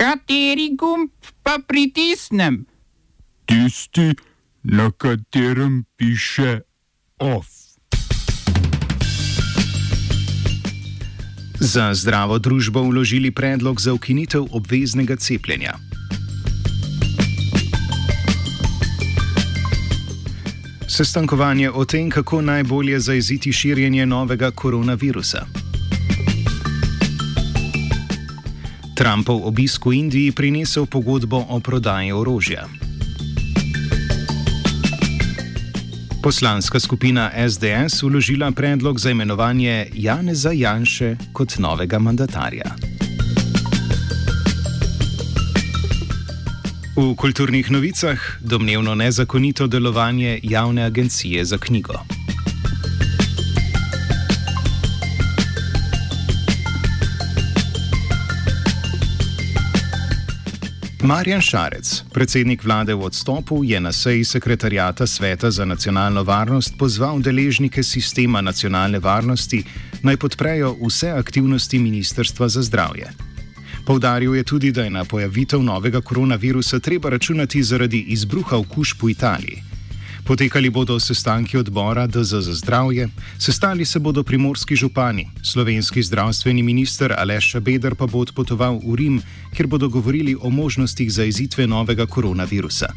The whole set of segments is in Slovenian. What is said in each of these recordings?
Kateri gumb pa pritisnem? Tisti, na katerem piše OF. Za zdravo družbo vložili predlog za ukinitev obveznega cepljenja. Sestankovanje o tem, kako najbolje zaeziti širjenje novega koronavirusa. Trumpov obisk v Indiji prinesel pogodbo o prodaji orožja. Poslanska skupina SDS uložila predlog za imenovanje Janeza Janše kot novega mandatarja. V kulturnih novicah domnevno nezakonito delovanje javne agencije za knjigo. Marjan Šarec, predsednik vlade v odstopu, je na seji sekretarjata Sveta za nacionalno varnost pozval deležnike sistema nacionalne varnosti naj podprejo vse aktivnosti Ministrstva za zdravje. Poudaril je tudi, da je na pojavitev novega koronavirusa treba računati zaradi izbruha okužb v Italiji. Potekali bodo sestanki odbora DZ za zdravje, sestali se bodo primorski župani, slovenski zdravstveni minister Aleš Beder pa bo odpotoval v Rim, kjer bodo govorili o možnostih zaizitve novega koronavirusa.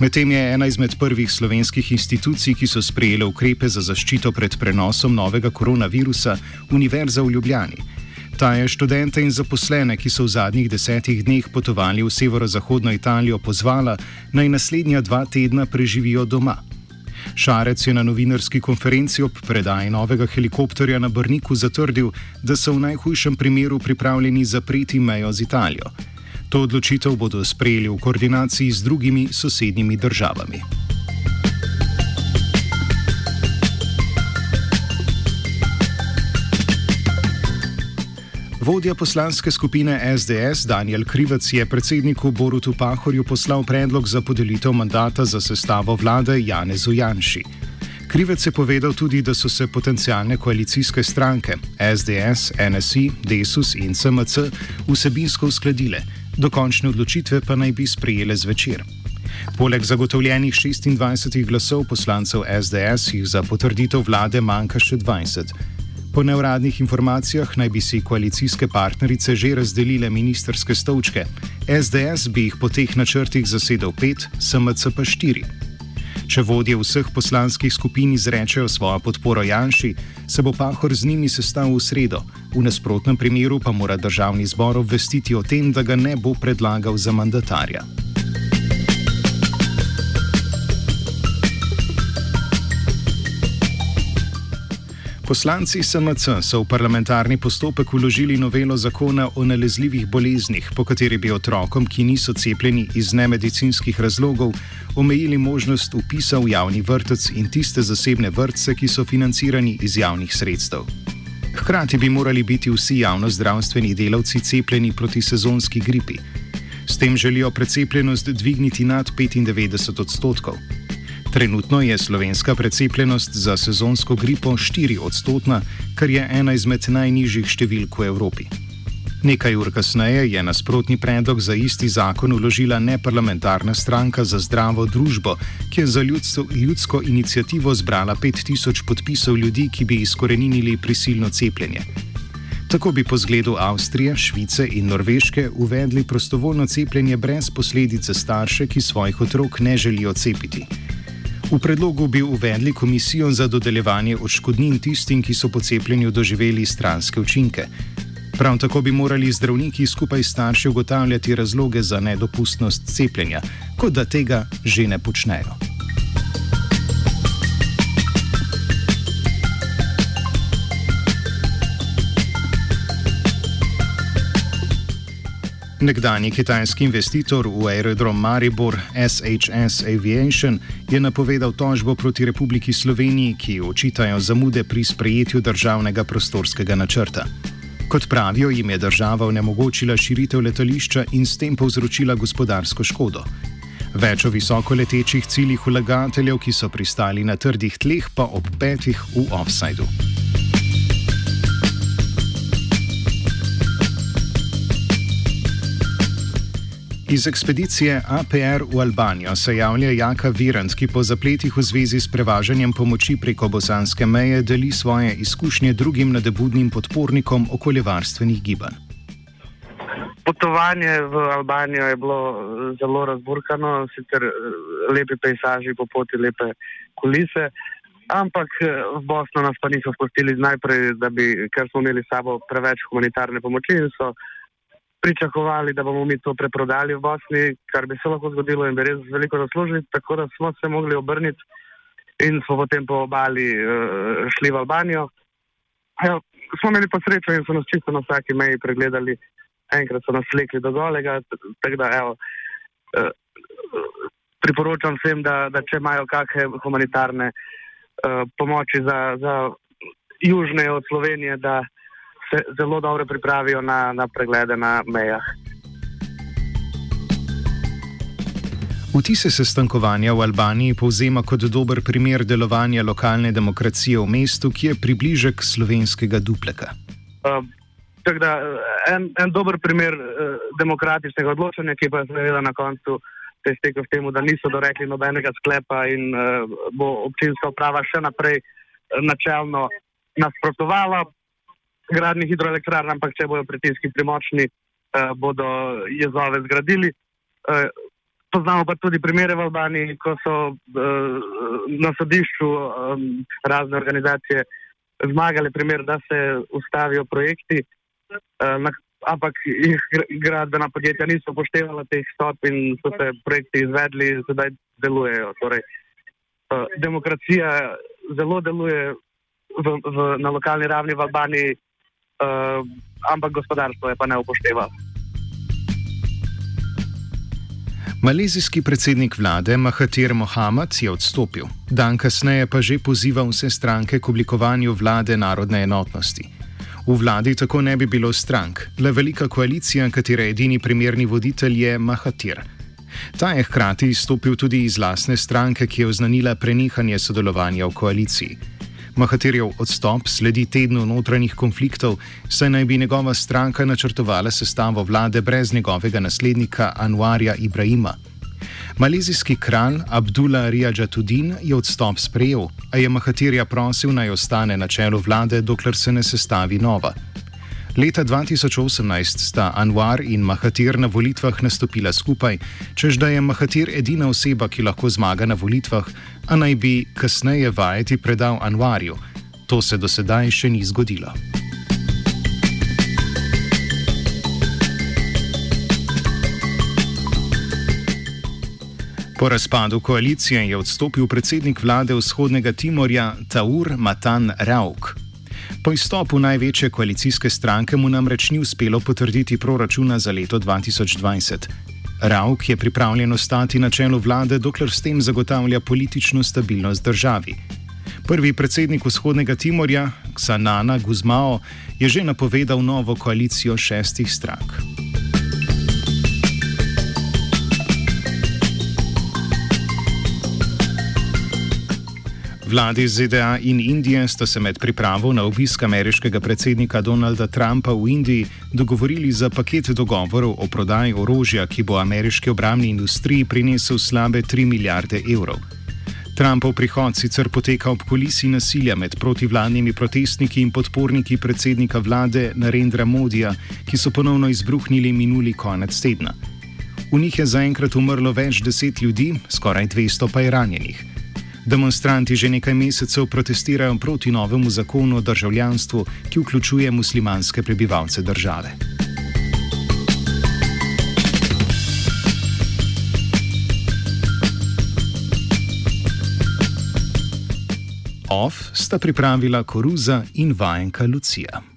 Medtem je ena izmed prvih slovenskih institucij, ki so sprejele ukrepe za zaščito pred prenosom novega koronavirusa, Univerza v Ljubljani. Ta je študente in zaposlene, ki so v zadnjih desetih dneh potovali v severozahodno Italijo, pozvala, naj naslednja dva tedna preživijo doma. Šarec je na novinarski konferenci ob predaji novega helikopterja na Brniku zatrdil, da so v najhujšem primeru pripravljeni zapreti mejo z Italijo. To odločitev bodo sprejeli v koordinaciji z drugimi sosednjimi državami. Vodja poslanske skupine SDS Daniel Krivec je predsedniku Borutu Pahorju poslal predlog za podelitev mandata za sestavo vlade Janezu Janši. Krivec je povedal tudi, da so se potencijalne koalicijske stranke SDS, NSI, Desus in SMC vsebinsko uskladile, dokončne odločitve pa naj bi sprejele zvečer. Poleg zagotovljenih 26 glasov poslancev SDS jih za potrditev vlade manjka še 20. Po neuradnih informacijah naj bi si koalicijske partnerice že razdelile ministerske stolčke. SDS bi jih po teh načrtih zasedel pet, SMC pa štiri. Če vodje vseh poslanskih skupin izrečejo svojo podporo Janši, se bo Pahor z njimi sestavil v sredo, v nasprotnem primeru pa mora državni zbor obvestiti o tem, da ga ne bo predlagal za mandatarja. Poslanci SMC so v parlamentarni postopek uložili novelo zakona o nalezljivih boleznih, po kateri bi otrokom, ki niso cepljeni iz nemedicinskih razlogov, omejili možnost upisa v javni vrtec in tiste zasebne vrtce, ki so financirani iz javnih sredstev. Hkrati bi morali biti vsi javno-zdravstveni delavci cepljeni proti sezonski gripi. S tem želijo precepljenost dvigniti nad 95 odstotkov. Trenutno je slovenska precepljenost za sezonsko gripo 4 odstotna, kar je ena izmed najnižjih številk v Evropi. Nekaj ur kasneje je nasprotni predlog za isti zakon uložila neparlamentarna stranka za zdravo družbo, ki je za ljudstvo, ljudsko inicijativo zbrala 5000 podpisov ljudi, ki bi izkorenili prisilno cepljenje. Tako bi po zgledu Avstrije, Švice in Norveške uvedli prostovoljno cepljenje brez posledic za starše, ki svojih otrok ne želijo cepiti. V predlogu bi uvedli komisijo za dodeljevanje odškodnin tistim, ki so po cepljenju doživeli stranske učinke. Prav tako bi morali zdravniki skupaj s starši ugotavljati razloge za nedopustnost cepljenja, kot da tega že ne počnejo. Nekdani kitajski investitor v aerodrom Maribor SHS Aviation je napovedal tožbo proti Republiki Sloveniji, ki očitajo zamude pri sprejetju državnega prostorskega načrta. Kot pravijo, jim je država onemogočila širitev letališča in s tem povzročila gospodarsko škodo. Več o visokoletečih ciljih vlagateljev, ki so pristali na trdih tleh, pa ob petih v offsajdu. Iz ekspedicije APR v Albanijo se javlja Jaka Virant, ki po zapletih v zvezi s prevažanjem pomoči preko bosanske meje deli svoje izkušnje drugim nadebudnim podpornikom okoljevarstvenih gibanj. Potovanje v Albanijo je bilo zelo razburkano, sicer lepi pejsaži po poti, lepe kulise, ampak v Bosno nas pa niso spustili najprej, bi, ker smo imeli s sabo preveč humanitarne pomoči in so pričakovali, da bomo mi to preprodali v Bosni, kar bi se lahko zgodilo in bi res veliko zaslužili. Tako da smo se mogli obrniti in smo potem po obali uh, šli v Albanijo. Ja, smo imeli pa srečo in so nas čisto na vsaki meji pregledali. Enkrat so nas vlekli do golega. Da, evo, uh, priporočam vsem, da, da če imajo kakšne humanitarne uh, pomoči za, za južne od Slovenije, da se zelo dobro pripravijo na, na preglede na mejah. Vtise sestankovanja v Albaniji povzema kot dober primer delovanja lokalne demokracije v mestu, ki je približek slovenskega dupleka. Uh, da, en, en dober primer uh, demokratičnega odločanja, ki pa je seveda na koncu se iztekel v tem, da niso dorekli nobenega sklepa in uh, bo občinska uprava še naprej uh, načelno nasprotovala gradni hidroelektrarn, ampak če bodo pritiski premočni, eh, bodo jezove zgradili. Eh, poznamo pa tudi primere v Albaniji, ko so eh, na sodišču eh, razne organizacije zmagali, primer, da se ustavijo projekti, eh, na, ampak jih gradbena podjetja niso upoštevala teh stop in so se projekti izvedli in sedaj delujejo. Torej, eh, demokracija zelo deluje. V, v, na lokalni ravni v Albaniji uh, ampak gospodarstvo je pa ne upoštevalo. Malezijski predsednik vlade Mahatir Mohamad je odstopil, dan kasneje pa že poziva vse stranke k oblikovanju vlade narodne enotnosti. V vladi tako ne bi bilo strank, le velika koalicija, katere edini primerni voditelj je Mahatir. Ta je hkrati izstopil tudi iz lasne stranke, ki je oznanila prenehanje sodelovanja v koaliciji. Mahatirjev odstop sledi tednu notranjih konfliktov, saj naj bi njegova stranka načrtovala sestavo vlade brez njegovega naslednika Anwarja Ibrahima. Malezijski kralj Abdullah Rijadžatudin je odstop sprejel, a je Mahatirja prosil naj ostane na čelu vlade, dokler se ne sestavi nova. Leta 2018 sta Anwar in Mahatir na volitvah nastopila skupaj, čež da je Mahatir edina oseba, ki lahko zmaga na volitvah, a naj bi kasneje vajeti predal Anwarju. To se do sedaj še ni zgodilo. Po razpadu koalicije je odstopil predsednik vlade vzhodnega Timorja Taur Matan Rauk. Po izstopu največje koalicijske stranke mu namreč ni uspelo potrditi proračuna za leto 2020. Rauk je pripravljen ostati na čelu vlade, dokler s tem zagotavlja politično stabilnost državi. Prvi predsednik vzhodnega Timorja, Xanana Guzmao, je že napovedal novo koalicijo šestih strank. Vladi ZDA in Indije sta se med pripravo na obisk ameriškega predsednika Donalda Trumpa v Indiji dogovorili za paket dogovorov o prodaji orožja, ki bo ameriški obramni industriji prinesel slabe 3 milijarde evrov. Trumpov prihod sicer poteka ob kulisi nasilja med protivladnimi protestniki in podporniki predsednika vlade Narendra Modija, ki so ponovno izbruhnili minuli konec tedna. V njih je zaenkrat umrlo več deset ljudi, skoraj 200 pa je ranjenih. Demonstranti že nekaj mesecev protestirajo proti novemu zakonu o državljanstvu, ki vključuje muslimanske prebivalce države. OF sta pripravila koruza in vajenka Lucija.